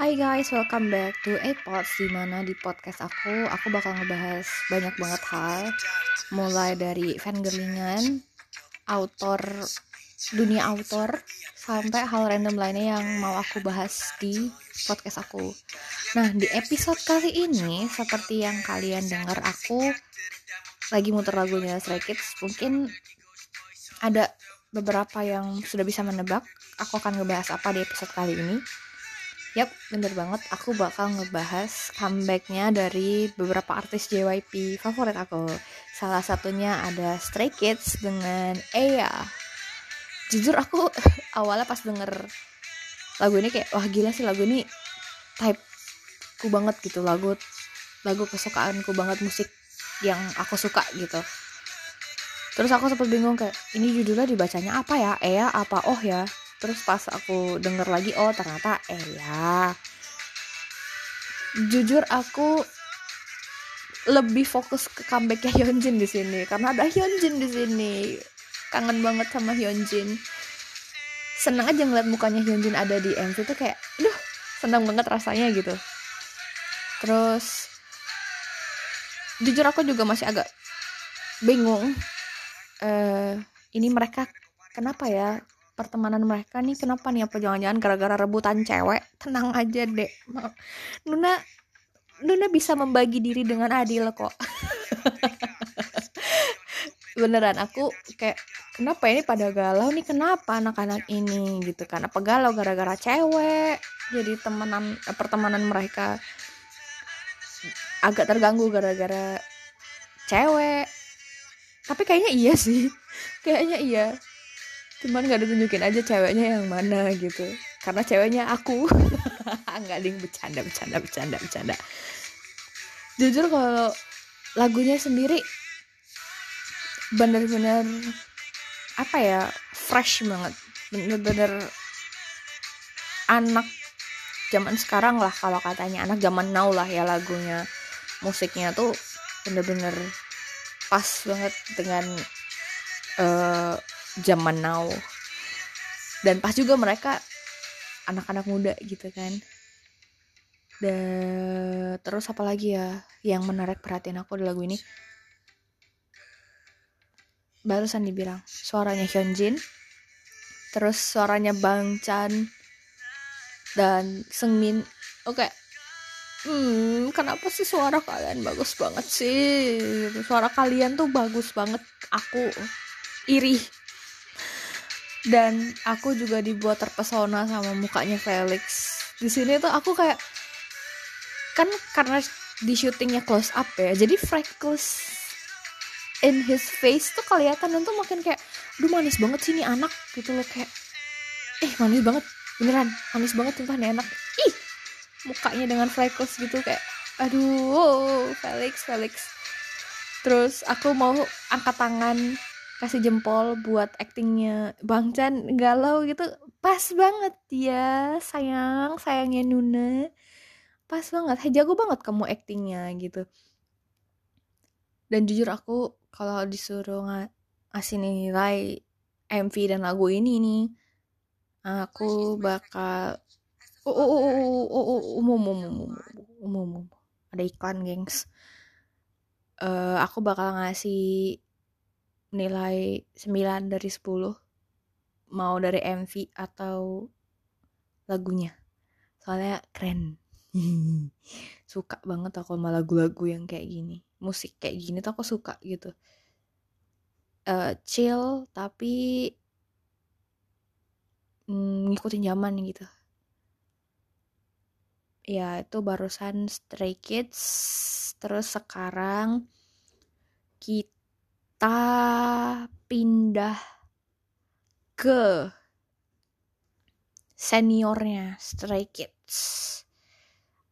Hai guys, welcome back to Apods Di mana di podcast aku, aku bakal ngebahas banyak banget hal. Mulai dari fangirlingan, autor, dunia autor Sampai hal random lainnya yang mau aku bahas di podcast aku. Nah, di episode kali ini, seperti yang kalian dengar aku lagi muter lagunya Stray Kids. Mungkin ada beberapa yang sudah bisa menebak Aku akan ngebahas apa di episode kali ini Yap, bener banget. Aku bakal ngebahas comebacknya dari beberapa artis JYP favorit aku. Salah satunya ada Stray Kids dengan Aya. Jujur aku awalnya pas denger lagu ini kayak wah gila sih lagu ini type ku banget gitu lagu lagu kesukaanku banget musik yang aku suka gitu. Terus aku sempat bingung kayak ini judulnya dibacanya apa ya? Ea apa oh ya? terus pas aku denger lagi oh ternyata Ella jujur aku lebih fokus ke comebacknya Hyunjin di sini karena ada Hyunjin di sini kangen banget sama Hyunjin seneng aja ngeliat mukanya Hyunjin ada di MV tuh kayak duh seneng banget rasanya gitu terus jujur aku juga masih agak bingung uh, ini mereka kenapa ya? Pertemanan mereka nih kenapa nih? Apa jangan-jangan gara-gara rebutan cewek? Tenang aja deh Nuna Nuna bisa membagi diri dengan adil kok. Beneran aku kayak kenapa ini pada galau nih? Kenapa anak-anak ini gitu kan? Apa galau gara-gara cewek? Jadi temenan eh, pertemanan mereka agak terganggu gara-gara cewek tapi kayaknya iya sih. Kayaknya iya. Cuman gak ditunjukin aja ceweknya yang mana gitu. Karena ceweknya aku. Nggak ding. Bercanda bercanda bercanda bercanda. Jujur kalau lagunya sendiri bener-bener apa ya fresh banget. Bener-bener anak zaman sekarang lah kalau katanya. Anak zaman now lah ya lagunya musiknya tuh bener-bener pas banget dengan uh, zaman now. Dan pas juga mereka anak-anak muda gitu kan. Dan terus apa lagi ya yang menarik perhatian aku di lagu ini? Barusan dibilang suaranya Hyunjin terus suaranya Bang Chan dan Seungmin oke okay. Hmm kenapa sih suara kalian bagus banget sih? Suara kalian tuh bagus banget. Aku iri. Dan aku juga dibuat terpesona sama mukanya Felix. Di sini tuh aku kayak kan karena di syutingnya close up ya jadi freckles in his face tuh kelihatan dan tuh makin kayak duh manis banget sih ini anak gitu loh kayak eh manis banget beneran manis banget sumpah nih anak mukanya dengan freckles gitu kayak aduh Felix Felix. Terus aku mau angkat tangan kasih jempol buat actingnya Bang Chan galau gitu. Pas banget ya sayang sayangnya Nuna pas banget hey, jago banget kamu actingnya gitu. Dan jujur aku kalau disuruh ng ngasih nilai MV dan lagu ini nih aku bakal oh, oh, oh, oh, oh, oh, umum umum umum umum ada iklan gengs. Uh, aku bakal ngasih nilai 9 dari 10 mau dari MV atau lagunya. Soalnya keren. Suka banget aku sama lagu-lagu yang kayak gini. Musik kayak gini tuh aku suka gitu. Uh, chill tapi mm, ngikutin zaman gitu ya itu barusan Stray Kids. Terus sekarang kita pindah ke seniornya Stray Kids.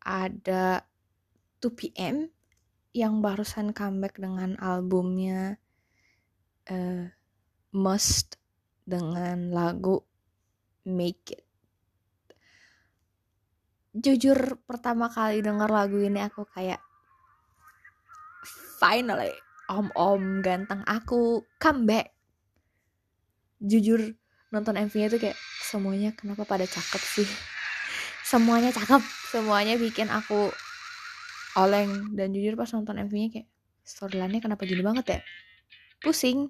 Ada 2PM yang barusan comeback dengan albumnya uh, Must dengan lagu Make It jujur pertama kali denger lagu ini aku kayak finally om-om ganteng aku comeback jujur nonton MV-nya tuh kayak semuanya kenapa pada cakep sih? Semuanya cakep semuanya bikin aku oleng. Dan jujur pas nonton MV-nya kayak storyline-nya kenapa gini banget ya? Pusing.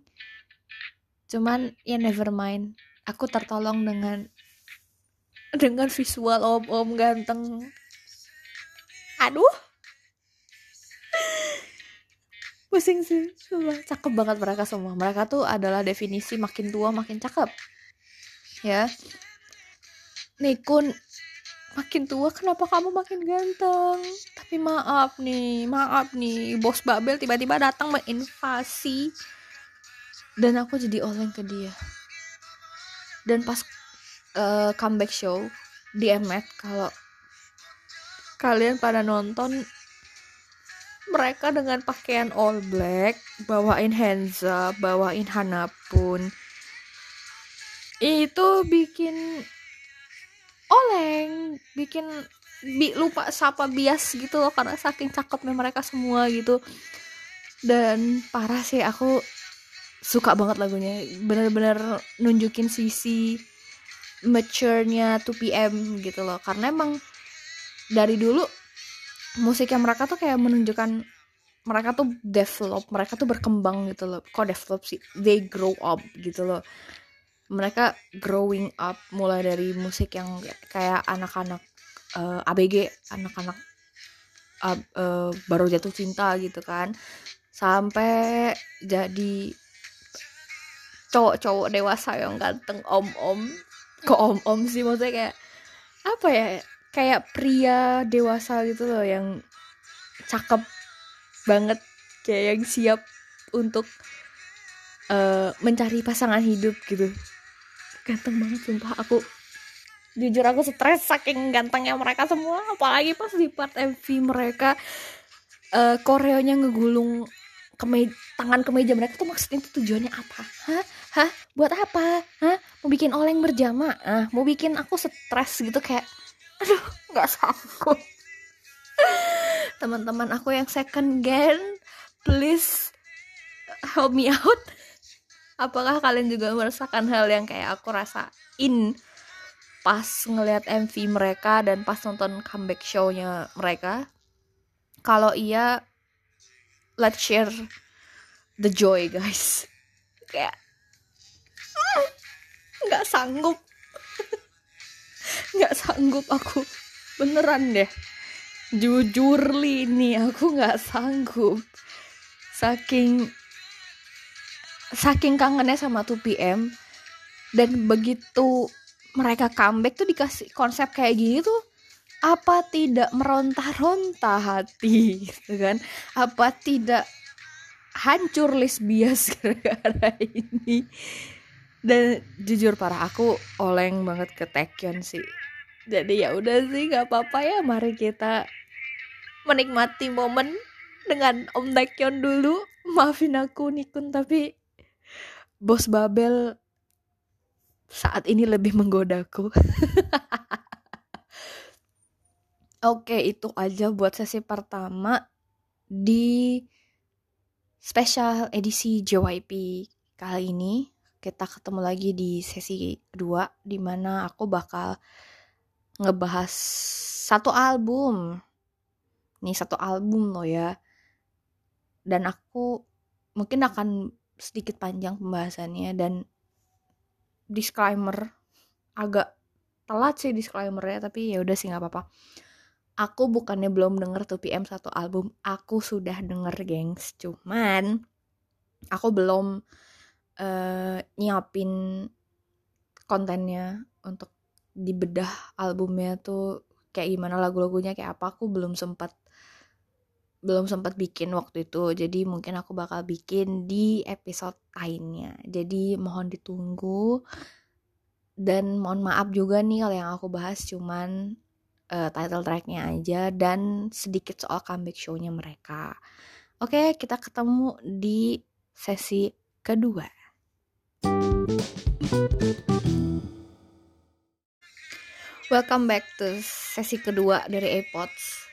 Cuman ya never mind. Aku tertolong dengan dengan visual om-om ganteng. Aduh. Pusing sih Sumpah. cakep banget mereka semua mereka tuh adalah definisi makin tua makin cakep. Ya. Nikun makin tua kenapa kamu makin ganteng? Tapi maaf nih maaf nih. Bos Babel tiba-tiba datang menginvasi. Dan aku jadi oleng ke dia. Dan pas uh, comeback show di Emet kalau kalian pada nonton mereka dengan pakaian all black bawain Hanza bawain Hanapun itu bikin oleng bikin bi lupa sapa bias gitu loh karena saking cakepnya mereka semua gitu. Dan parah sih aku suka banget lagunya. Bener-bener nunjukin sisi mature-nya 2PM gitu loh. Karena emang dari dulu musiknya mereka tuh kayak menunjukkan mereka tuh develop mereka tuh berkembang gitu loh. Kok develop sih? They grow up gitu loh. Mereka growing up mulai dari musik yang kayak anak-anak uh, eh, ABG anak-anak uh, uh, baru jatuh cinta gitu kan. Sampai jadi cowok-cowok dewasa yang ganteng om-om kok om-om sih maksudnya kayak apa ya kayak pria dewasa gitu loh yang cakep banget kayak yang siap untuk uh, mencari pasangan hidup gitu. Ganteng banget sumpah aku jujur aku stres saking gantengnya mereka semua apalagi pas di part MV mereka uh, koreonya ngegulung ke tangan ke meja mereka tuh maksudnya itu tujuannya apa? Hah? Hah? Buat apa? Hah? Mau bikin oleng berjamaah mau bikin aku stres gitu kayak aduh nggak sanggup. Teman-teman aku yang second gen please help me out. Apakah kalian juga merasakan hal yang kayak aku rasain pas ngelihat MV mereka dan pas nonton comeback show-nya mereka? Kalau iya let's share the joy guys. Kayak nggak sanggup. Nggak sanggup aku. Beneran deh. Jujur li nih aku nggak sanggup. Saking saking kangennya sama 2PM dan begitu mereka comeback tuh dikasih konsep kayak gini tuh apa tidak meronta-ronta hati gitu kan? Apa tidak hancur list bias gara-gara ini? Dan jujur parah aku oleng banget ke Taekyon sih. Jadi ya udah sih nggak apa-apa ya. Mari kita menikmati momen dengan Om Taekyon dulu. Maafin aku Nikun tapi bos Babel saat ini lebih menggodaku Oke, itu aja buat sesi pertama di special edisi JYP kali ini. Kita ketemu lagi di sesi kedua di mana aku bakal ngebahas satu album. Nih satu album loh ya. Dan aku mungkin akan sedikit panjang pembahasannya dan disclaimer agak telat sih disclaimernya tapi ya udah sih nggak apa-apa aku bukannya belum denger 2PM satu album. Aku sudah denger gengs. Cuman aku belum uh, nyiapin kontennya untuk dibedah albumnya tuh kayak gimana lagu-lagunya kayak apa. Aku belum sempat belum sempat bikin waktu itu. Jadi mungkin aku bakal bikin di episode lainnya. Jadi mohon ditunggu. Dan mohon maaf juga nih kalau yang aku bahas. Cuman uh, title tracknya aja dan sedikit soal comeback show-nya mereka. Oke kita ketemu di sesi kedua. Welcome back to sesi kedua dari AirPods.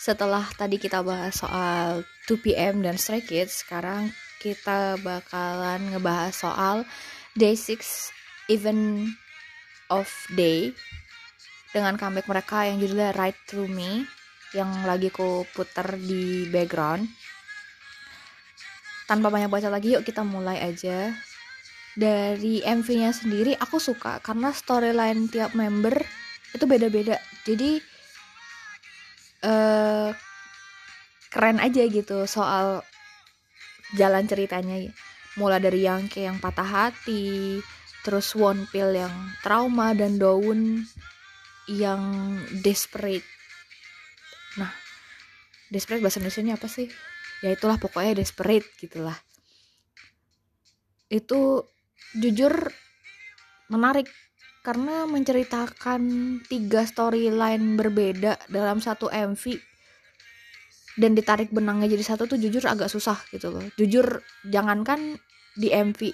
Setelah tadi kita bahas soal 2PM dan Stray Kids, sekarang kita bakalan ngebahas soal Day 6 event of Day dengan comeback mereka yang judulnya Right Through Me yang lagi ku puter di background. Tanpa banyak baca lagi yuk kita mulai aja. Dari MV-nya sendiri aku suka karena storyline tiap member itu beda-beda. Jadi uh, keren aja gitu soal jalan ceritanya. Mulai dari yang kayak yang patah hati terus One Pill yang trauma dan Daun yang desperate. Nah desperate bahasa Indonesia apa sih? Ya itulah pokoknya desperate gitulah. Itu jujur menarik karena menceritakan tiga storyline berbeda dalam satu MV dan ditarik benangnya jadi satu tuh jujur agak susah gitu loh. Jujur jangankan di MV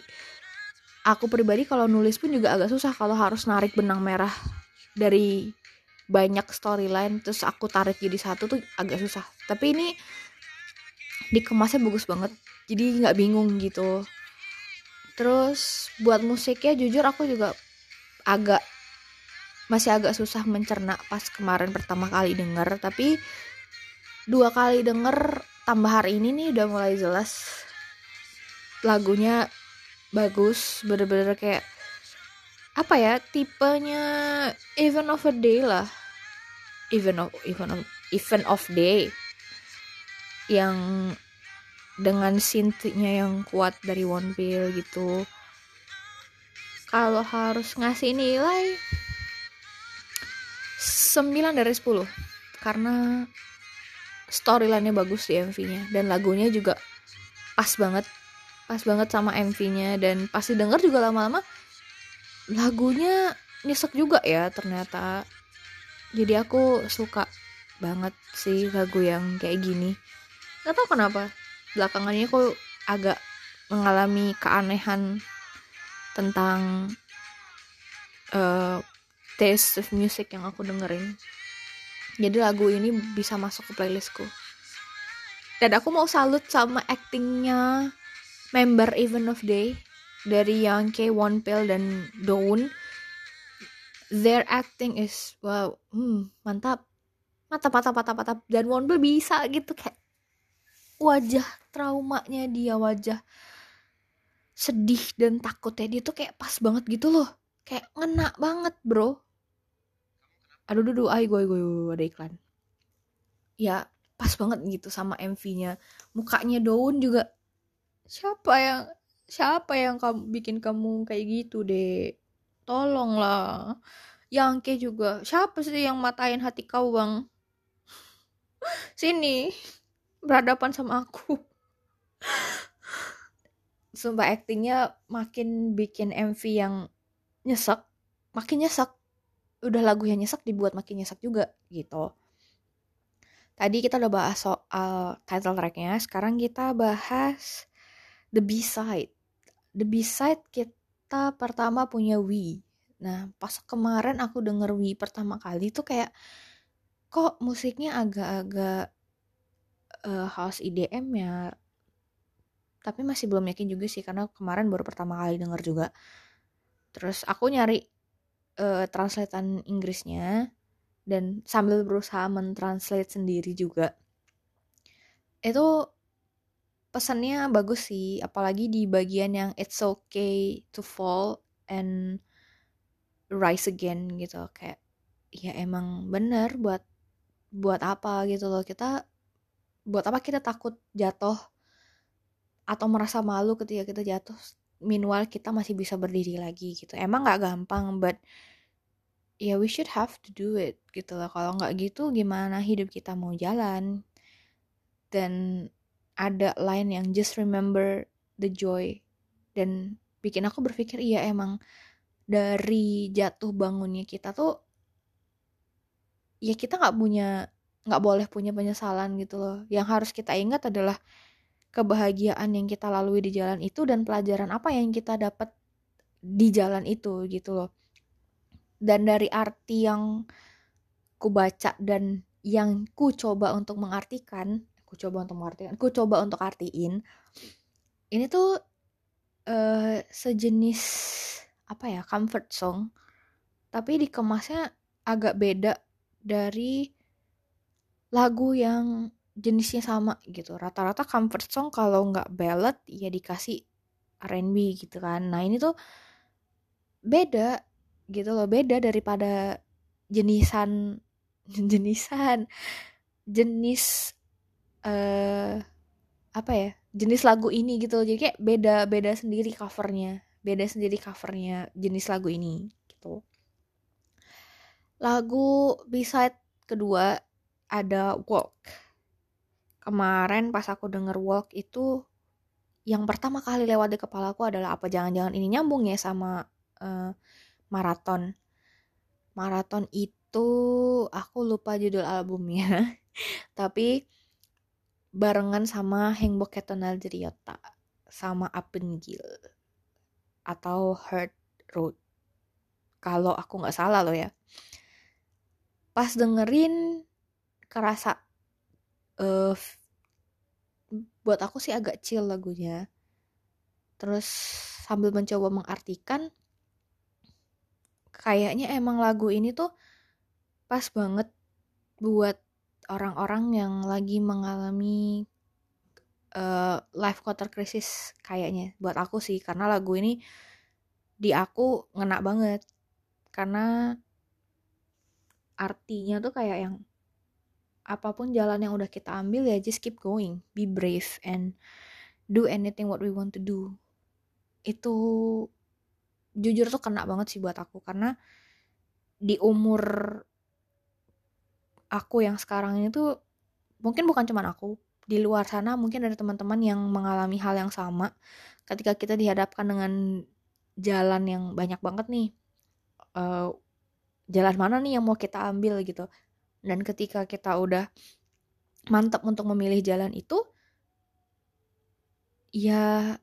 aku pribadi kalau nulis pun juga agak susah kalau harus narik benang merah dari banyak storyline terus aku tarik jadi satu tuh agak susah. Tapi ini dikemasnya bagus banget. Jadi nggak bingung gitu. Terus buat musiknya jujur aku juga agak masih agak susah mencerna pas kemarin pertama kali denger. Tapi dua kali denger tambah hari ini nih udah mulai jelas lagunya bagus bener-bener kayak apa ya tipenya event of a day lah. Event of event of event of day. Yang dengan synthnya yang kuat dari One Pill gitu. Kalau harus ngasih nilai 9 dari 10 karena storyline-nya bagus di MV-nya dan lagunya juga pas banget. Pas banget sama MV-nya dan pasti denger juga lama-lama lagunya nyesek juga ya ternyata. Jadi aku suka banget sih lagu yang kayak gini. Gak tau kenapa belakangannya aku agak mengalami keanehan tentang uh, taste of music yang aku dengerin. Jadi lagu ini bisa masuk ke playlistku. Dan aku mau salut sama actingnya member Event of Day dari yang K One Pill dan Dawn their acting is wow hmm, mantap. Mantap mantap mantap mantap. Dan One Pill bisa gitu kayak wajah traumanya dia wajah sedih dan takutnya dia tuh kayak pas banget gitu loh. Kayak ngena banget bro. Aduh duh ayo gue gue ada iklan. Ya pas banget gitu sama MV-nya mukanya Daun juga siapa yang siapa yang kamu bikin kamu kayak gitu deh tolonglah. Yang ke juga. Siapa sih yang matain hati kau bang? Sini. Berhadapan sama aku. Sumpah aktingnya makin bikin MV yang nyesek. Makin nyesek. Udah lagu yang nyesek dibuat makin nyesek juga gitu. Tadi kita udah bahas soal title tracknya. Sekarang kita bahas the B-side the B-side kita pertama punya We. Nah, pas kemarin aku denger We pertama kali tuh kayak kok musiknya agak-agak uh, house EDM ya. Tapi masih belum yakin juga sih karena kemarin baru pertama kali denger juga. Terus aku nyari uh, translatean Inggrisnya dan sambil berusaha mentranslate sendiri juga. Itu pesannya bagus sih apalagi di bagian yang it's okay to fall and rise again gitu. Kayak ya emang bener buat buat apa? gitu loh. Kita buat apa kita takut jatuh atau merasa malu ketika kita jatuh? Meanwhile kita masih bisa berdiri lagi gitu. Emang nggak gampang but ya yeah, we should have to do it gitu loh. Kalau nggak gitu gimana hidup kita mau jalan? Dan ada line yang just remember the joy dan bikin aku berpikir iya emang dari jatuh bangunnya kita tuh ya kita nggak punya nggak boleh punya penyesalan gitu loh. Yang harus kita ingat adalah kebahagiaan yang kita lalui di jalan itu dan pelajaran apa yang kita dapat di jalan itu gitu loh. Dan dari arti yang ku baca dan yang ku coba untuk mengartikan ku coba untuk mengartikan ku coba untuk artiin. Ini tuh uh, sejenis apa ya comfort song tapi dikemasnya agak beda dari lagu yang jenisnya sama gitu. Rata-rata comfort song kalau nggak ballad ya dikasih R&B gitu kan. Nah ini tuh beda gitu loh. Beda daripada jenisan jenisan jenis uh, apa ya jenis lagu ini gitu jadi kayak beda beda sendiri covernya. Beda sendiri covernya jenis lagu ini gitu. Lagu beside kedua ada Walk. Kemarin pas aku denger Walk itu yang pertama kali lewat di kepala aku adalah apa? Jangan-jangan ini nyambung ya sama uh, maraton. Maraton itu aku lupa judul albumnya. Tapi barengan sama Hengbok Ketonal Jeriota sama Apengil atau Hurt Road. Kalau aku nggak salah loh ya. Pas dengerin kerasa uh, buat aku sih agak chill lagunya. Terus sambil mencoba mengartikan kayaknya emang lagu ini tuh pas banget buat orang-orang yang lagi mengalami uh, life quarter crisis kayaknya buat aku sih. Karena lagu ini di aku ngena banget. Karena artinya tuh kayak yang apa pun jalan yang udah kita ambil ya just keep going be brave and do anything what we want to do. Itu jujur tuh kena banget sih buat aku. Karena di umur aku yang sekarang ini tuh mungkin bukan cuma aku di luar sana mungkin ada teman-teman yang mengalami hal yang sama ketika kita dihadapkan dengan jalan yang banyak banget nih uh, jalan mana nih yang mau kita ambil gitu. Dan ketika kita udah mantap untuk memilih jalan itu ya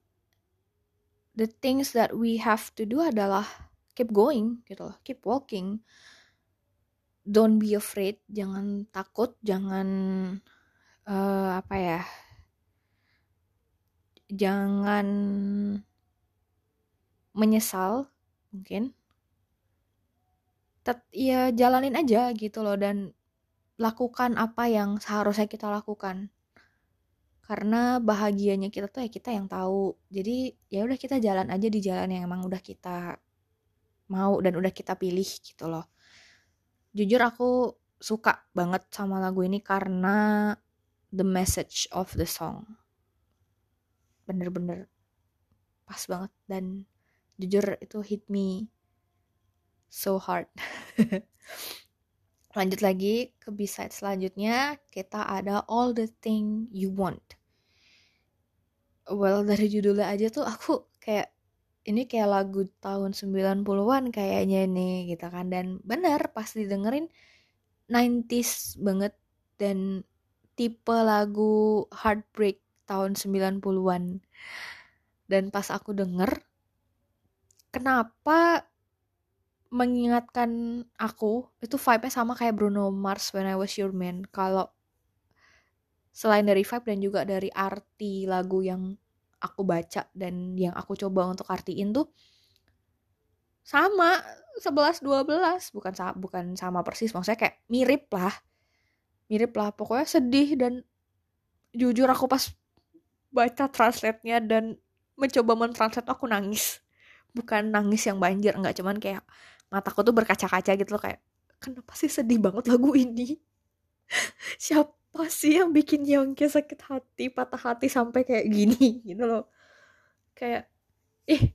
the things that we have to do adalah keep going gitu loh keep walking don't be afraid jangan takut jangan uh, apa ya jangan menyesal mungkin. Tet ya jalanin aja gitu loh dan lakukan apa yang seharusnya kita lakukan. Karena bahagianya kita tuh ya kita yang tahu. Jadi ya udah kita jalan aja di jalan yang emang udah kita mau dan udah kita pilih gitu loh jujur aku suka banget sama lagu ini karena the message of the song. Bener-bener pas banget dan jujur itu hit me so hard. Lanjut lagi ke B-side selanjutnya kita ada all the thing you want. Well dari judulnya aja tuh aku kayak ini kayak lagu tahun 90-an kayaknya nih gitu kan. Dan bener pas didengerin 90s banget dan tipe lagu Heartbreak tahun 90-an dan pas aku denger kenapa mengingatkan aku itu vibe-nya sama kayak Bruno Mars When I Was Your Man. Kalau selain dari vibe dan juga dari arti lagu yang aku baca dan yang aku coba untuk artiin tuh sama 11 12 bukan bukan sama persis maksudnya kayak mirip lah. Mirip lah pokoknya sedih dan jujur aku pas baca translate-nya dan mencoba mentranslate aku nangis. Bukan nangis yang banjir nggak cuman kayak mataku tuh berkaca-kaca gitu loh kayak kenapa sih sedih banget lagu ini? Siapa apa sih yang bikin Yongki sakit hati patah hati sampai kayak gini? Gitu loh. Kayak ih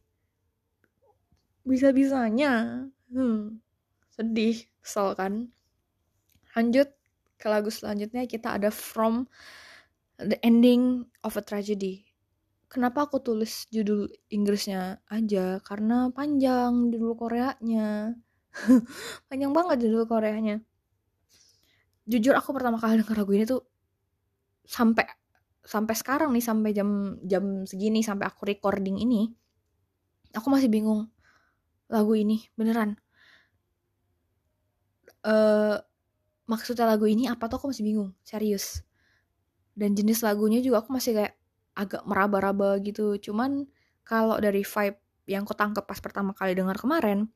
bisa-bisanya. Hmm, sedih kesel kan. Lanjut ke lagu selanjutnya kita ada From the Ending of a Tragedy. Kenapa aku tulis judul Inggrisnya aja? Karena panjang judul Koreanya. Panjang banget judul Koreanya jujur aku pertama kali denger lagu ini tuh sampai sampai sekarang nih sampai jam jam segini sampai aku recording ini aku masih bingung lagu ini beneran uh, maksudnya lagu ini apa tuh aku masih bingung serius. Dan jenis lagunya juga aku masih kayak agak meraba-raba gitu cuman kalau dari vibe yang aku tangkep pas pertama kali dengar kemarin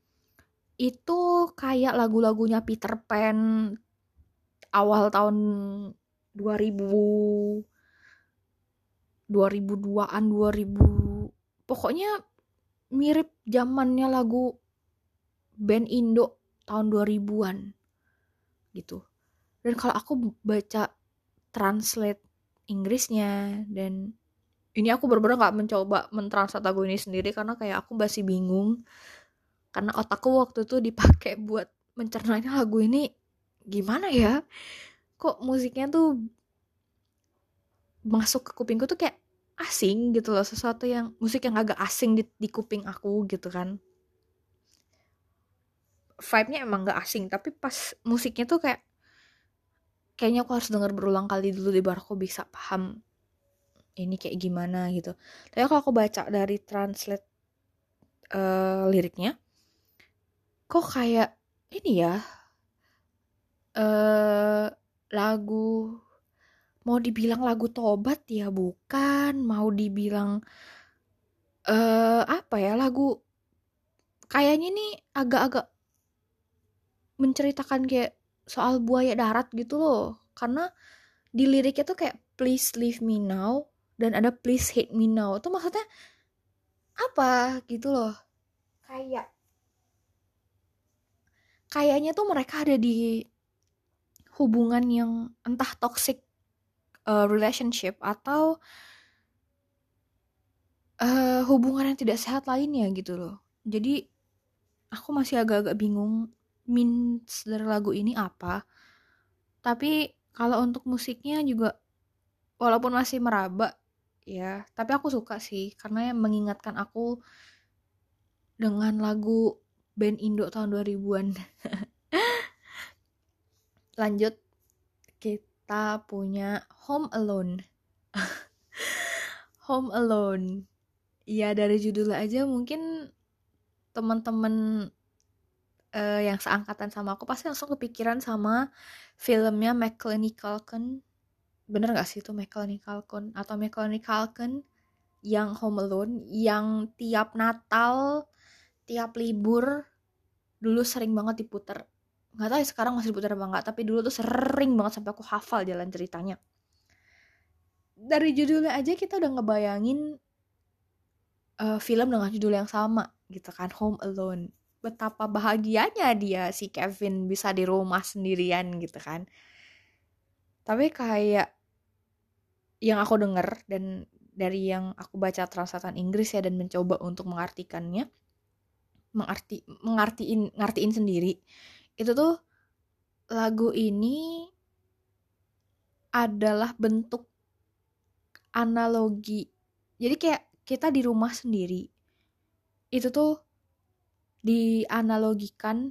itu kayak lagu-lagunya Peter Pan awal tahun 2000 2002-an 2000 pokoknya mirip zamannya lagu band Indo tahun 2000-an gitu. Dan kalau aku baca translate Inggrisnya dan ini aku bener-bener gak mencoba mentranslate lagu ini sendiri karena kayak aku masih bingung. Karena otakku waktu itu dipakai buat mencernanya lagu ini gimana ya? Kok musiknya tuh masuk ke kupingku tuh kayak asing gitu loh sesuatu yang musik yang agak asing di, di kuping aku gitu kan. Vibe-nya emang gak asing tapi pas musiknya tuh kayak kayaknya aku harus dengar berulang kali dulu di baru aku bisa paham ini kayak gimana gitu. Tapi kalau aku baca dari translate uh, liriknya kok kayak ini ya uh, lagu mau dibilang lagu tobat ya bukan. Mau dibilang uh, apa ya lagu kayaknya nih agak-agak menceritakan kayak soal buaya darat gitu loh. Karena di liriknya tuh kayak please leave me now dan ada please hate me now. Itu maksudnya apa gitu loh. Kayak kayaknya tuh mereka ada di hubungan yang entah toxic uh, relationship atau uh, hubungan yang tidak sehat lainnya gitu loh. Jadi aku masih agak-agak bingung means dari lagu ini apa. Tapi kalau untuk musiknya juga walaupun masih meraba ya tapi aku suka sih. Karena mengingatkan aku dengan lagu band Indo tahun 2000-an lanjut kita punya Home Alone. Home Alone. Ya dari judulnya aja mungkin teman-teman uh, yang seangkatan sama aku pasti langsung kepikiran sama filmnya Macaulay Culkin. Bener gak sih itu Macaulay Culkin atau Macaulay Culkin yang Home Alone yang tiap Natal, tiap libur dulu sering banget diputer nggak tahu ya sekarang masih diputar apa enggak tapi dulu tuh sering banget sampai aku hafal jalan ceritanya. Dari judulnya aja kita udah ngebayangin uh, film dengan judul yang sama gitu kan Home Alone. Betapa bahagianya dia si Kevin bisa di rumah sendirian gitu kan. Tapi kayak yang aku denger dan dari yang aku baca translatan Inggris ya dan mencoba untuk mengartikannya mengarti mengartiin ngartiin sendiri itu tuh lagu ini adalah bentuk analogi. Jadi kayak kita di rumah sendiri itu tuh dianalogikan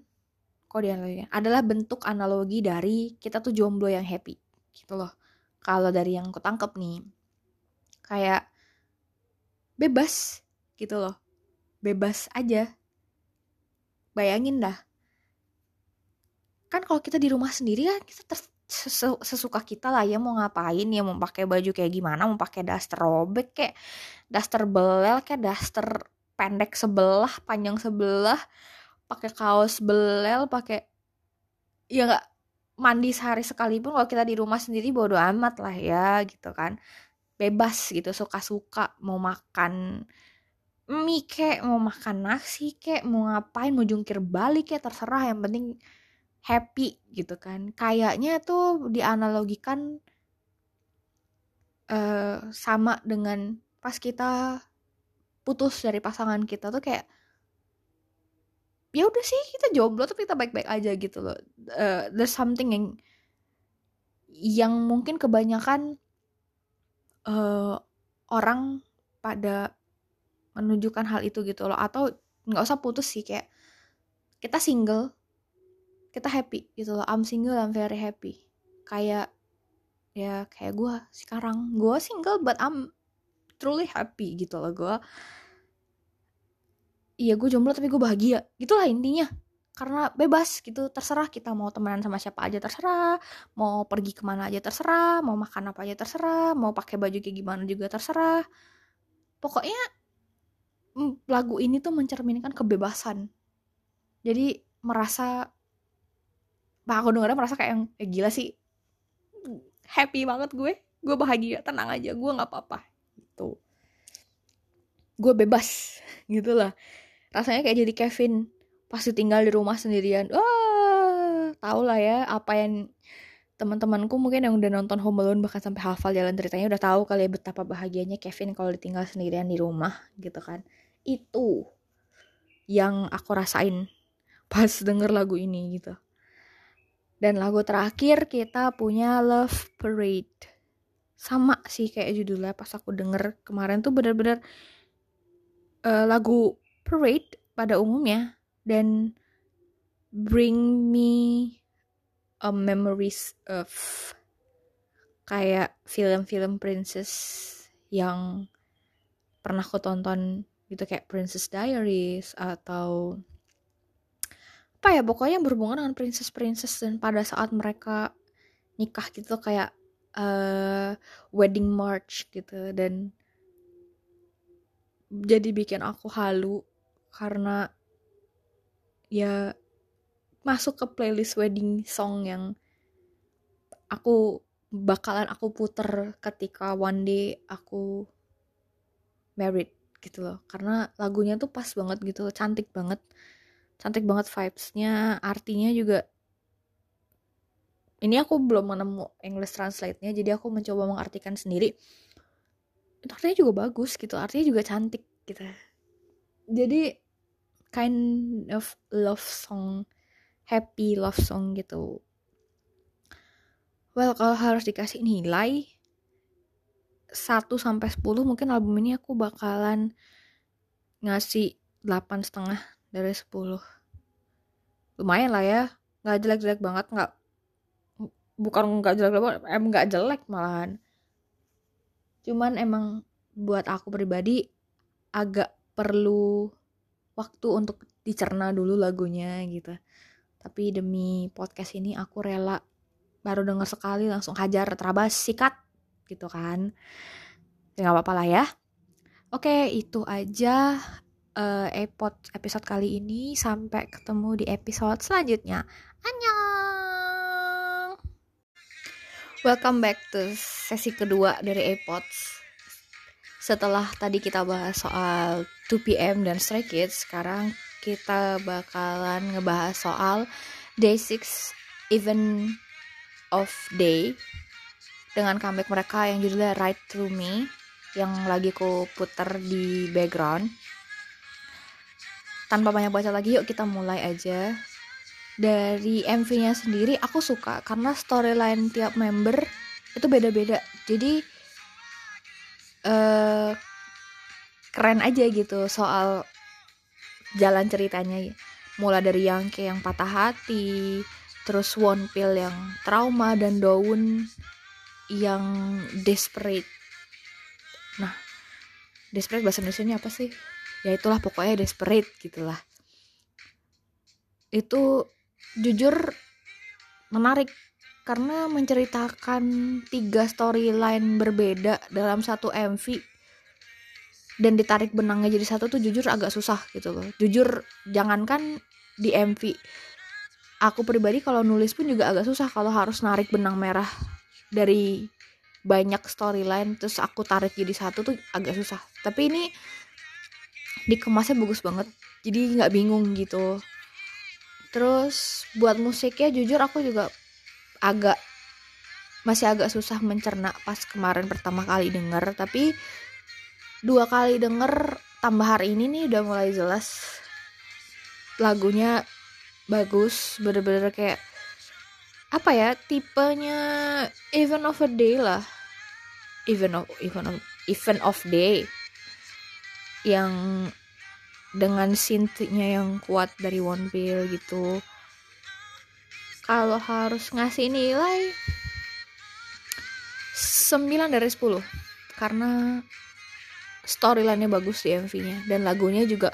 kok dianalogikan adalah bentuk analogi dari kita tuh jomblo yang happy gitu loh. Kalau dari yang aku tangkep nih kayak bebas gitu loh. Bebas aja. Bayangin dah kan kalau kita di rumah sendiri kan kita ter sesuka kita lah ya mau ngapain ya mau pakai baju kayak gimana mau pakai daster robek kayak daster belel kayak daster pendek sebelah panjang sebelah pakai kaos belel pakai ya nggak mandi sehari sekalipun kalau kita di rumah sendiri bodo amat lah ya gitu kan. Bebas gitu suka-suka mau makan mie kek mau makan nasi kek mau ngapain mau jungkir balik kek terserah yang penting happy gitu kan. Kayaknya tuh dianalogikan uh, sama dengan pas kita putus dari pasangan kita tuh kayak ya udah sih kita jomblo tapi kita baik-baik aja gitu loh. Uh, there's something yang yang mungkin kebanyakan uh, orang pada menunjukkan hal itu gitu loh. Atau nggak usah putus sih kayak kita single kita happy gitu loh. I'm single I'm very happy. Kayak ya kayak gue sekarang. Gue single but I'm truly happy gitu loh gue iya gue jomblo tapi gue bahagia. Gitulah intinya. Karena bebas gitu terserah kita mau temenan sama siapa aja terserah. Mau pergi ke mana aja terserah mau makan apa aja terserah mau pakai baju kayak gimana juga terserah. Pokoknya lagu ini tuh mencerminkan kebebasan. Jadi merasa Pak aku dengernya merasa kayak yang eh, gila sih. Happy banget gue. Gue bahagia. Tenang aja. Gue nggak apa-apa. Gitu. Gue bebas. Gitu lah. Rasanya kayak jadi Kevin pasti tinggal di rumah sendirian. Wah tau lah ya apa yang teman-temanku mungkin yang udah nonton Home Alone bahkan sampai hafal jalan ceritanya udah tahu kali ya betapa bahagianya Kevin kalau ditinggal sendirian di rumah gitu kan. Itu yang aku rasain pas denger lagu ini gitu dan lagu terakhir kita punya Love Parade. Sama sih kayak judulnya pas aku denger kemarin tuh bener-bener uh, lagu Parade pada umumnya dan bring me a memories of kayak film-film princess yang pernah aku tonton gitu kayak Princess Diaries atau apa ya pokoknya berhubungan dengan princess princess dan pada saat mereka nikah gitu kayak uh, wedding march gitu dan jadi bikin aku halu karena ya masuk ke playlist wedding song yang aku bakalan aku puter ketika one day aku married gitu loh. Karena lagunya tuh pas banget gitu cantik banget cantik banget vibesnya artinya juga ini aku belum menemu English translate-nya jadi aku mencoba mengartikan sendiri. Itu artinya juga bagus gitu artinya juga cantik gitu. Jadi kind of love song happy love song gitu. Well kalau harus dikasih nilai 1 sampai 10 mungkin album ini aku bakalan ngasih 8 setengah dari 10 lumayan lah ya. Nggak jelek-jelek banget nggak bukan nggak jelek banget em nggak jelek malahan. Cuman emang buat aku pribadi agak perlu waktu untuk dicerna dulu lagunya gitu. Tapi demi podcast ini aku rela baru denger sekali langsung hajar terabas sikat gitu kan. Ya nggak apa-apa lah ya. Oke itu aja uh, episode kali ini. Sampai ketemu di episode selanjutnya. Annyeong! Welcome back to sesi kedua dari epods setelah tadi kita bahas soal 2PM dan Stray Kids sekarang kita bakalan ngebahas soal Day 6 Event of Day dengan comeback mereka yang judulnya Right Through Me yang lagi ku puter di background tanpa banyak baca lagi yuk kita mulai aja. Dari MV-nya sendiri aku suka. Karena storyline tiap member itu beda-beda. Jadi uh, keren aja gitu soal jalan ceritanya. Mulai dari yang kayak yang patah hati terus one pill yang trauma dan daun yang desperate. Nah desperate bahasa Indonesia apa sih ya itulah pokoknya desperate gitulah. Itu jujur menarik karena menceritakan tiga storyline berbeda dalam satu MV dan ditarik benangnya jadi satu tuh jujur agak susah gitu loh. Jujur jangankan di MV aku pribadi kalau nulis pun juga agak susah kalau harus narik benang merah dari banyak storyline terus aku tarik jadi satu tuh agak susah. Tapi ini dikemasnya bagus banget. Jadi nggak bingung gitu. Terus buat musiknya jujur aku juga agak masih agak susah mencerna pas kemarin pertama kali denger. Tapi dua kali denger tambah hari ini nih udah mulai jelas lagunya bagus. Bener-bener kayak apa ya tipenya event of a day lah. Event of event of event of day yang dengan synthnya yang kuat dari One Pill gitu. Kalau harus ngasih nilai 9 dari 10 karena storyline-nya bagus di MV-nya dan lagunya juga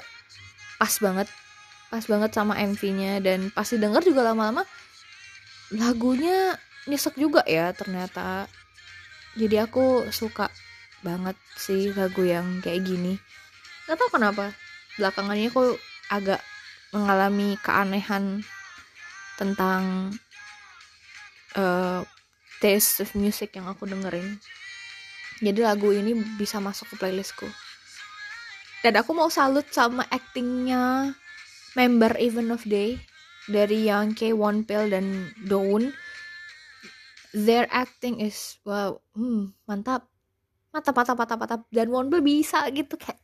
pas banget. Pas banget sama MV-nya dan pasti denger juga lama-lama lagunya nyesek juga ya ternyata. Jadi aku suka banget sih lagu yang kayak gini gak tau kenapa. Belakangannya aku agak mengalami keanehan tentang uh, taste of music yang aku dengerin. Jadi lagu ini bisa masuk ke playlistku. Dan aku mau salut sama actingnya member Even of Day dari yang K One Pill dan Dawn their acting is wow hmm, mantap. Mantap mantap mantap mantap. Dan Wonbel bisa gitu kayak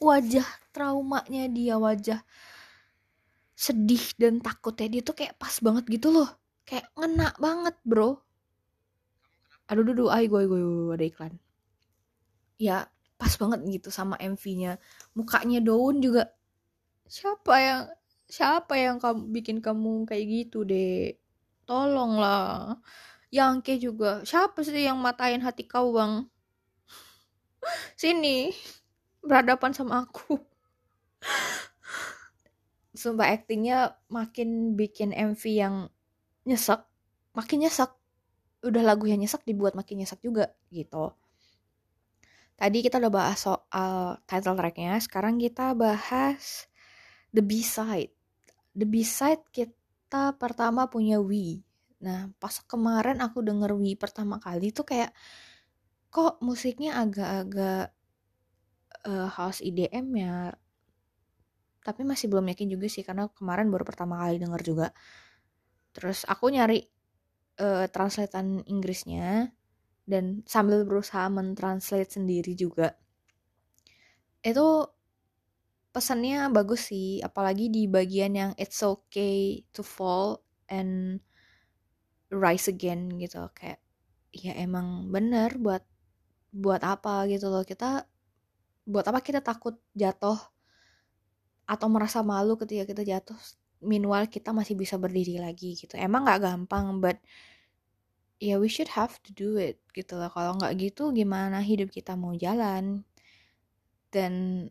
wajah traumanya dia wajah sedih dan takutnya dia tuh kayak pas banget gitu loh. Kayak ngena banget bro. Aduh duh ayo gue gue ada iklan. Ya pas banget gitu sama MV-nya mukanya daun juga. Siapa yang siapa yang kamu bikin kamu kayak gitu deh tolonglah. Yang ke juga. Siapa sih yang matain hati kau bang? Sini berhadapan sama aku. Sumpah aktingnya makin bikin MV yang nyesek. Makin nyesek. Udah lagu yang nyesek dibuat makin nyesek juga gitu. Tadi kita udah bahas soal title tracknya. Sekarang kita bahas the B-side. The B-side kita pertama punya We nah pas kemarin aku denger We pertama kali tuh kayak kok musiknya agak-agak uh, house EDM ya. Tapi masih belum yakin juga sih karena kemarin baru pertama kali denger juga. Terus aku nyari uh, translatean Inggrisnya dan sambil berusaha mentranslate sendiri juga. Itu pesannya bagus sih apalagi di bagian yang it's okay to fall and rise again gitu. Kayak ya emang bener buat buat apa gitu loh? Kita buat apa kita takut jatuh atau merasa malu ketika kita jatuh? Meanwhile kita masih bisa berdiri lagi gitu. Emang nggak gampang but ya yeah, we should have to do it gitu loh. Kalau nggak gitu gimana hidup kita mau jalan? Dan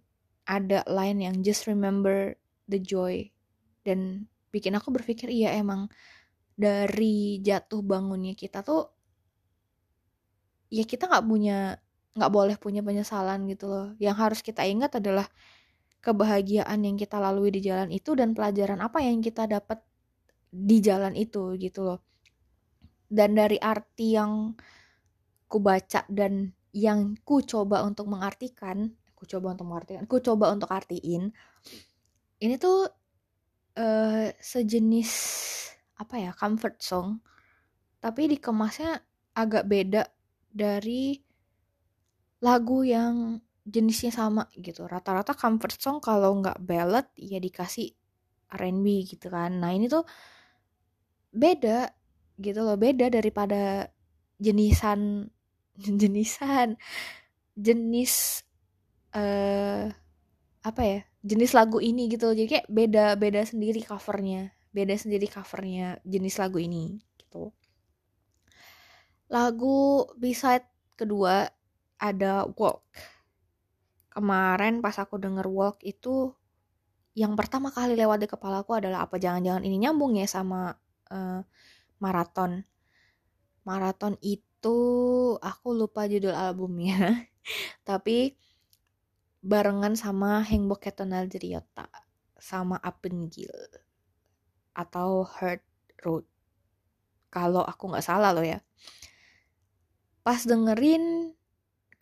ada line yang just remember the joy dan bikin aku berpikir iya emang dari jatuh bangunnya kita tuh ya kita nggak punya nggak boleh punya penyesalan gitu loh. Yang harus kita ingat adalah kebahagiaan yang kita lalui di jalan itu dan pelajaran apa yang kita dapat di jalan itu gitu loh. Dan dari arti yang ku baca dan yang ku coba untuk mengartikan ku coba untuk mengartikan ku coba untuk artiin ini tuh uh, sejenis apa ya comfort song tapi dikemasnya agak beda dari lagu yang jenisnya sama gitu. Rata-rata comfort song kalau nggak ballad ya dikasih R&B gitu kan. Nah ini tuh beda gitu loh beda daripada jenisan jenisan jenis uh, apa ya jenis lagu ini gitu jadi kayak beda beda sendiri covernya beda sendiri covernya jenis lagu ini gitu. Lagu beside kedua ada walk. Kemarin pas aku denger walk itu yang pertama kali lewat di kepalaku adalah apa? Jangan-jangan ini nyambung ya sama uh, maraton. Maraton itu aku lupa judul albumnya tapi barengan sama Hengbok Ketonal Jeriota sama Apengil atau Hurt Road. Kalau aku nggak salah loh ya. Pas dengerin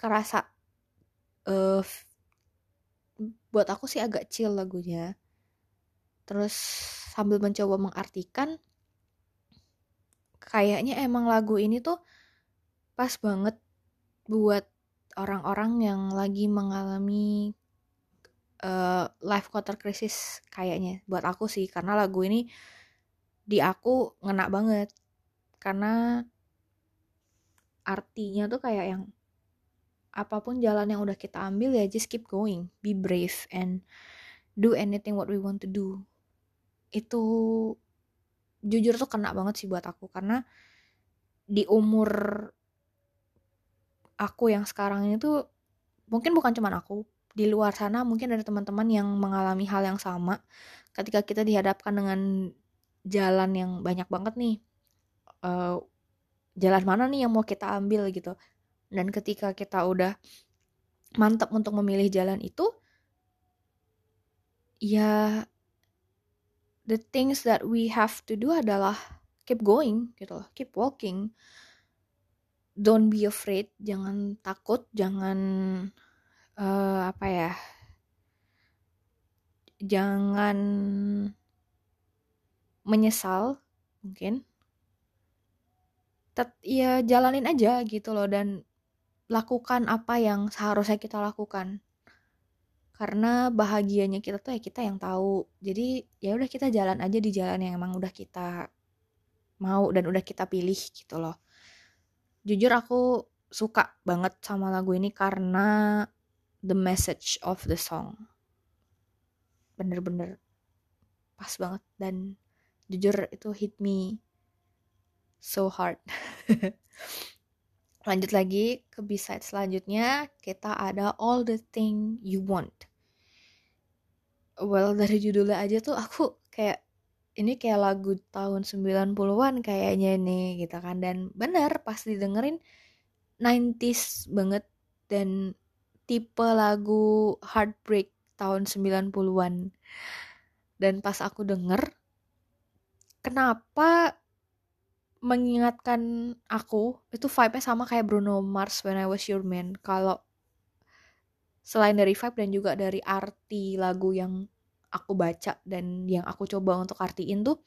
kerasa uh, buat aku sih agak chill lagunya. Terus sambil mencoba mengartikan kayaknya emang lagu ini tuh pas banget buat orang-orang yang lagi mengalami uh, life quarter crisis kayaknya buat aku sih. Karena lagu ini di aku ngena banget. Karena artinya tuh kayak yang apa pun jalan yang udah kita ambil ya just keep going be brave and do anything what we want to do. Itu jujur tuh kena banget sih buat aku karena di umur aku yang sekarang ini tuh mungkin bukan cuma aku di luar sana mungkin ada teman-teman yang mengalami hal yang sama ketika kita dihadapkan dengan jalan yang banyak banget nih. Uh, jalan mana nih yang mau kita ambil gitu dan ketika kita udah mantap untuk memilih jalan itu ya the things that we have to do adalah keep going gitu loh keep walking. Don't be afraid jangan takut jangan uh, apa ya jangan menyesal mungkin. Tet ya jalanin aja gitu loh dan lakukan apa yang seharusnya kita lakukan. Karena bahagianya kita tuh ya kita yang tahu. Jadi ya udah kita jalan aja di jalan yang emang udah kita mau dan udah kita pilih gitu loh. Jujur aku suka banget sama lagu ini karena the message of the song. Bener-bener pas banget dan jujur itu hit me so hard lanjut lagi ke B-side selanjutnya kita ada all the thing you want. Well dari judulnya aja tuh aku kayak ini kayak lagu tahun 90-an kayaknya nih gitu kan. Dan bener pas didengerin 90s banget dan tipe lagu Heartbreak tahun 90-an dan pas aku denger kenapa mengingatkan aku itu vibe-nya sama kayak Bruno Mars When I Was Your Man. Kalau selain dari vibe dan juga dari arti lagu yang aku baca dan yang aku coba untuk artiin tuh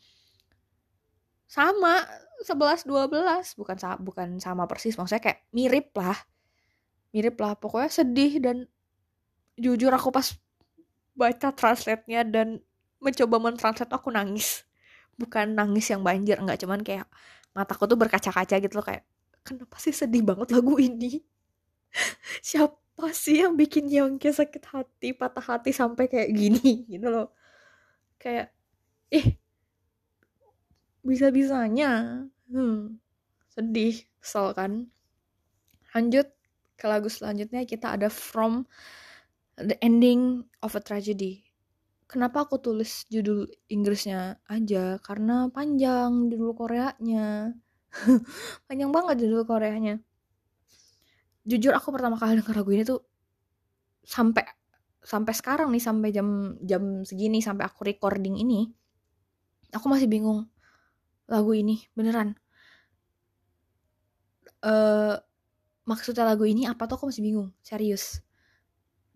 sama 11 12 bukan bukan sama persis maksudnya kayak mirip lah. Mirip lah pokoknya sedih dan jujur aku pas baca translate-nya dan mencoba mentranslate aku nangis. Bukan nangis yang banjir nggak cuman kayak mataku tuh berkaca-kaca gitu loh kayak kenapa sih sedih banget lagu ini? Siapa apa sih yang bikin Yongki sakit hati patah hati sampai kayak gini gitu loh. Kayak ih bisa-bisanya. Hmm, sedih kesel kan. Lanjut ke lagu selanjutnya kita ada From the Ending of a Tragedy kenapa aku tulis judul Inggrisnya aja? Karena panjang judul Koreanya. Panjang banget judul Koreanya. Jujur aku pertama kali denger lagu ini tuh sampai sampai sekarang nih sampai jam jam segini sampai aku recording ini aku masih bingung lagu ini beneran. Uh, maksudnya lagu ini apa tuh aku masih bingung serius.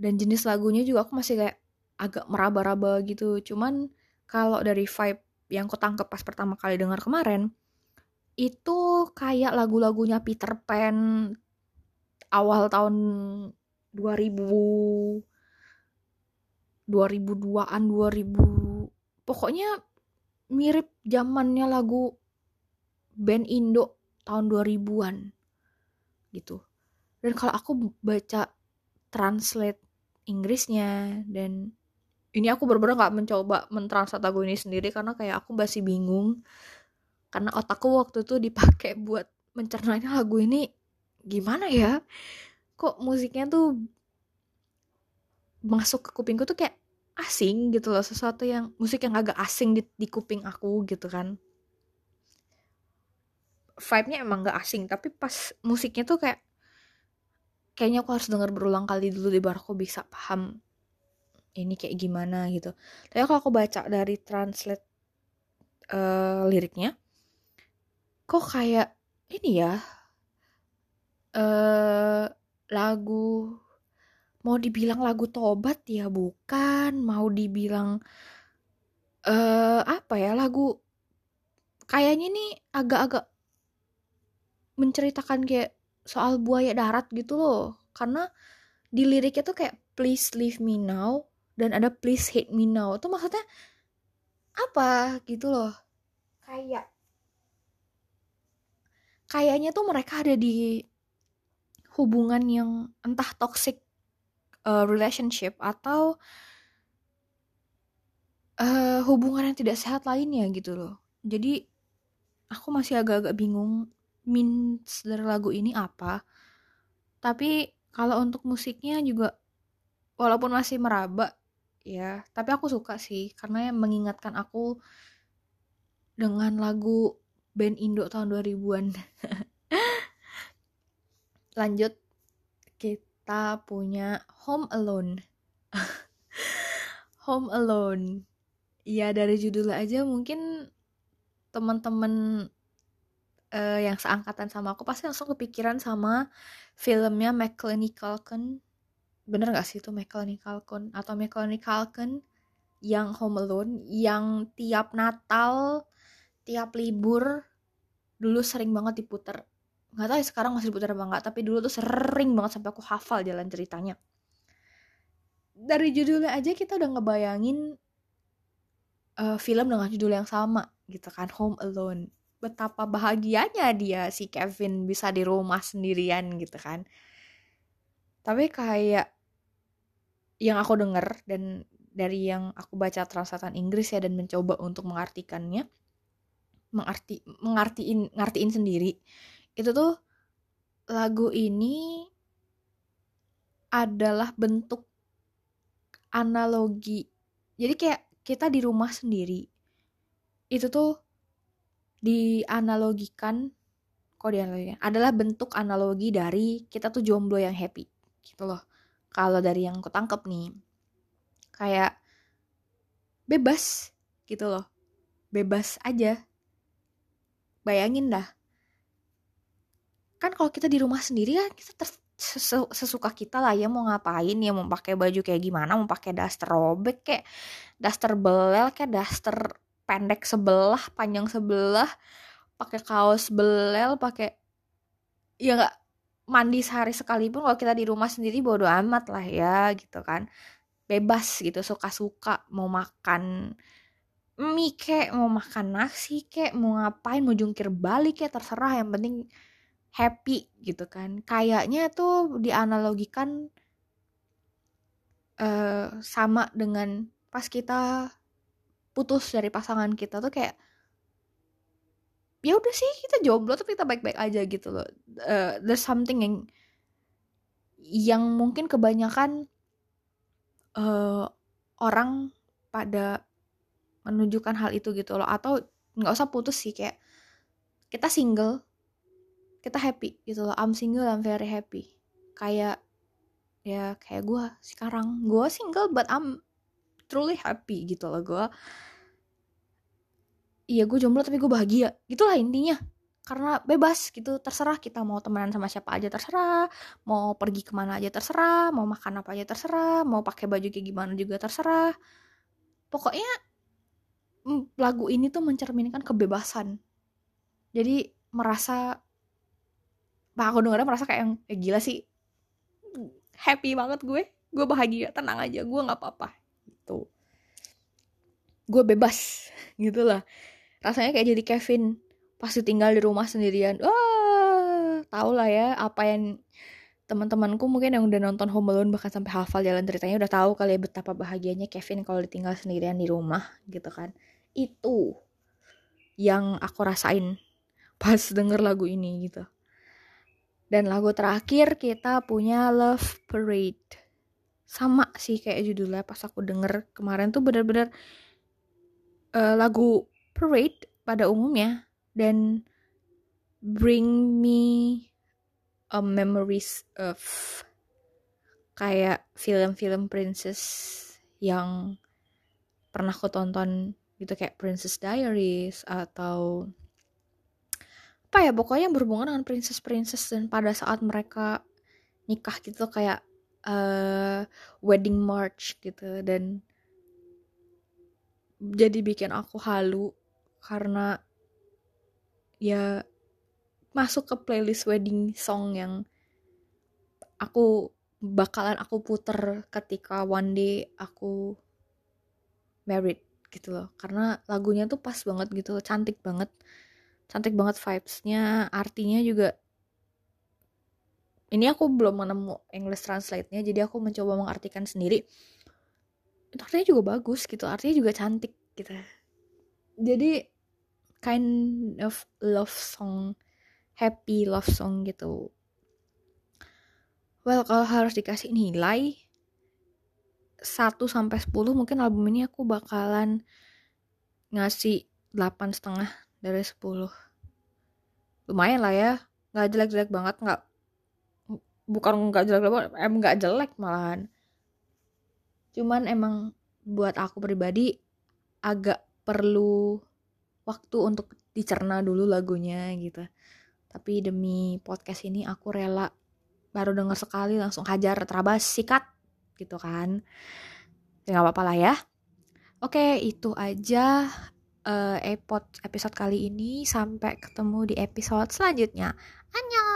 Dan jenis lagunya juga aku masih kayak agak meraba-raba gitu cuman kalau dari vibe yang aku tangkep pas pertama kali dengar kemarin itu kayak lagu-lagunya Peter Pan awal tahun 2000 2002-an 2000 pokoknya mirip zamannya lagu band Indo tahun 2000-an gitu. Dan kalau aku baca translate Inggrisnya dan ini aku bener-bener gak mencoba mentranslate lagu ini sendiri karena kayak aku masih bingung. Karena otakku waktu itu dipakai buat mencernanya lagu ini gimana ya? Kok musiknya tuh masuk ke kupingku tuh kayak asing gitu loh sesuatu yang musik yang agak asing di, di kuping aku gitu kan. Vibe-nya emang gak asing tapi pas musiknya tuh kayak kayaknya aku harus denger berulang kali dulu di baru aku bisa paham ini kayak gimana gitu. Tapi kalau aku baca dari translate uh, liriknya kok kayak ini ya uh, lagu mau dibilang lagu tobat ya bukan. Mau dibilang uh, apa ya lagu kayaknya nih agak-agak menceritakan kayak soal buaya darat gitu loh. Karena di liriknya tuh kayak please leave me now dan ada please hate me now itu maksudnya apa gitu loh kayak kayaknya tuh mereka ada di hubungan yang entah toxic uh, relationship atau uh, hubungan yang tidak sehat lainnya gitu loh. Jadi aku masih agak-agak bingung means dari lagu ini apa. Tapi kalau untuk musiknya juga walaupun masih meraba ya, tapi aku suka sih karena mengingatkan aku dengan lagu band Indo tahun 2000-an. lanjut. Kita punya Home Alone. Home Alone. Ya dari judulnya aja mungkin teman-teman uh, yang seangkatan sama aku pasti langsung kepikiran sama filmnya Macaulay Culkin bener gak sih itu Macaulay Culkin atau Macaulay Culkin yang Home Alone yang tiap Natal tiap libur dulu sering banget diputer. Nggak tahu ya sekarang masih diputar apa enggak tapi dulu tuh sering banget sampai aku hafal jalan ceritanya. Dari judulnya aja kita udah ngebayangin uh, film dengan judul yang sama gitu kan Home Alone. Betapa bahagianya dia si Kevin bisa di rumah sendirian gitu kan tapi kayak yang aku denger dan dari yang aku baca translatan Inggris ya dan mencoba untuk mengartikannya mengarti mengartiin ngartiin sendiri itu tuh lagu ini adalah bentuk analogi. Jadi kayak kita di rumah sendiri itu tuh dianalogikan kok dianalogikan adalah bentuk analogi dari kita tuh jomblo yang happy gitu loh. Kalau dari yang aku tangkep nih kayak bebas gitu loh. Bebas aja. Bayangin dah. Kan kalau kita di rumah sendiri kan kita ter sesuka kita lah ya mau ngapain ya mau pakai baju kayak gimana mau pakai daster robek kayak daster belel kayak daster pendek sebelah panjang sebelah pakai kaos belel pakai ya nggak mandi sehari sekalipun kalau kita di rumah sendiri bodo amat lah ya gitu kan. Bebas gitu suka-suka mau makan mie kek mau makan nasi kek mau ngapain mau jungkir balik kek terserah yang penting happy gitu kan. Kayaknya tuh dianalogikan uh, sama dengan pas kita putus dari pasangan kita tuh kayak ya udah sih kita jomblo tapi kita baik-baik aja gitu loh. Uh, there's something yang yang mungkin kebanyakan uh, orang pada menunjukkan hal itu gitu loh. Atau nggak usah putus sih kayak kita single kita happy gitu loh. I'm single I'm very happy. Kayak ya kayak gue sekarang. Gue single but I'm truly happy gitu loh gue iya gue jomblo tapi gue bahagia. Gitulah intinya. Karena bebas gitu terserah kita mau temenan sama siapa aja terserah mau pergi ke mana aja terserah mau makan apa aja terserah mau pakai baju kayak gimana juga terserah. Pokoknya lagu ini tuh mencerminkan kebebasan. Jadi merasa Pak aku dengernya merasa kayak yang eh, gila sih. Happy banget gue. Gue bahagia. Tenang aja gue nggak apa-apa. Gitu. Gue bebas. Gitu lah rasanya kayak jadi Kevin. Pasti tinggal di rumah sendirian. Wah tau lah ya apa yang teman-temanku mungkin yang udah nonton Home Alone bahkan sampai hafal jalan ceritanya udah tahu kali ya betapa bahagianya Kevin kalau ditinggal sendirian di rumah gitu kan. Itu yang aku rasain pas denger lagu ini gitu. Dan lagu terakhir kita punya Love Parade. Sama sih kayak judulnya pas aku denger kemarin tuh bener-bener uh, lagu Parade pada umumnya dan bring me a memories of kayak film-film princess yang pernah aku tonton gitu kayak Princess Diaries atau apa ya pokoknya berhubungan dengan princess princess dan pada saat mereka nikah gitu kayak uh, wedding march gitu dan jadi bikin aku halu karena ya masuk ke playlist wedding song yang aku bakalan aku puter ketika one day aku married gitu loh. Karena lagunya tuh pas banget gitu cantik banget. Cantik banget vibesnya artinya juga ini aku belum menemu English translate-nya jadi aku mencoba mengartikan sendiri. Itu artinya juga bagus gitu artinya juga cantik gitu jadi kind of love song happy love song gitu. Well kalau harus dikasih nilai 1 sampai 10 mungkin album ini aku bakalan ngasih delapan setengah dari 10 lumayan lah ya nggak jelek-jelek banget nggak bukan nggak jelek banget em nggak jelek malahan. Cuman emang buat aku pribadi agak perlu waktu untuk dicerna dulu lagunya gitu. Tapi demi podcast ini aku rela baru denger sekali langsung hajar terabas sikat gitu kan. Ya nggak apa-apa lah ya. Oke itu aja uh, episode kali ini. Sampai ketemu di episode selanjutnya. Annyeong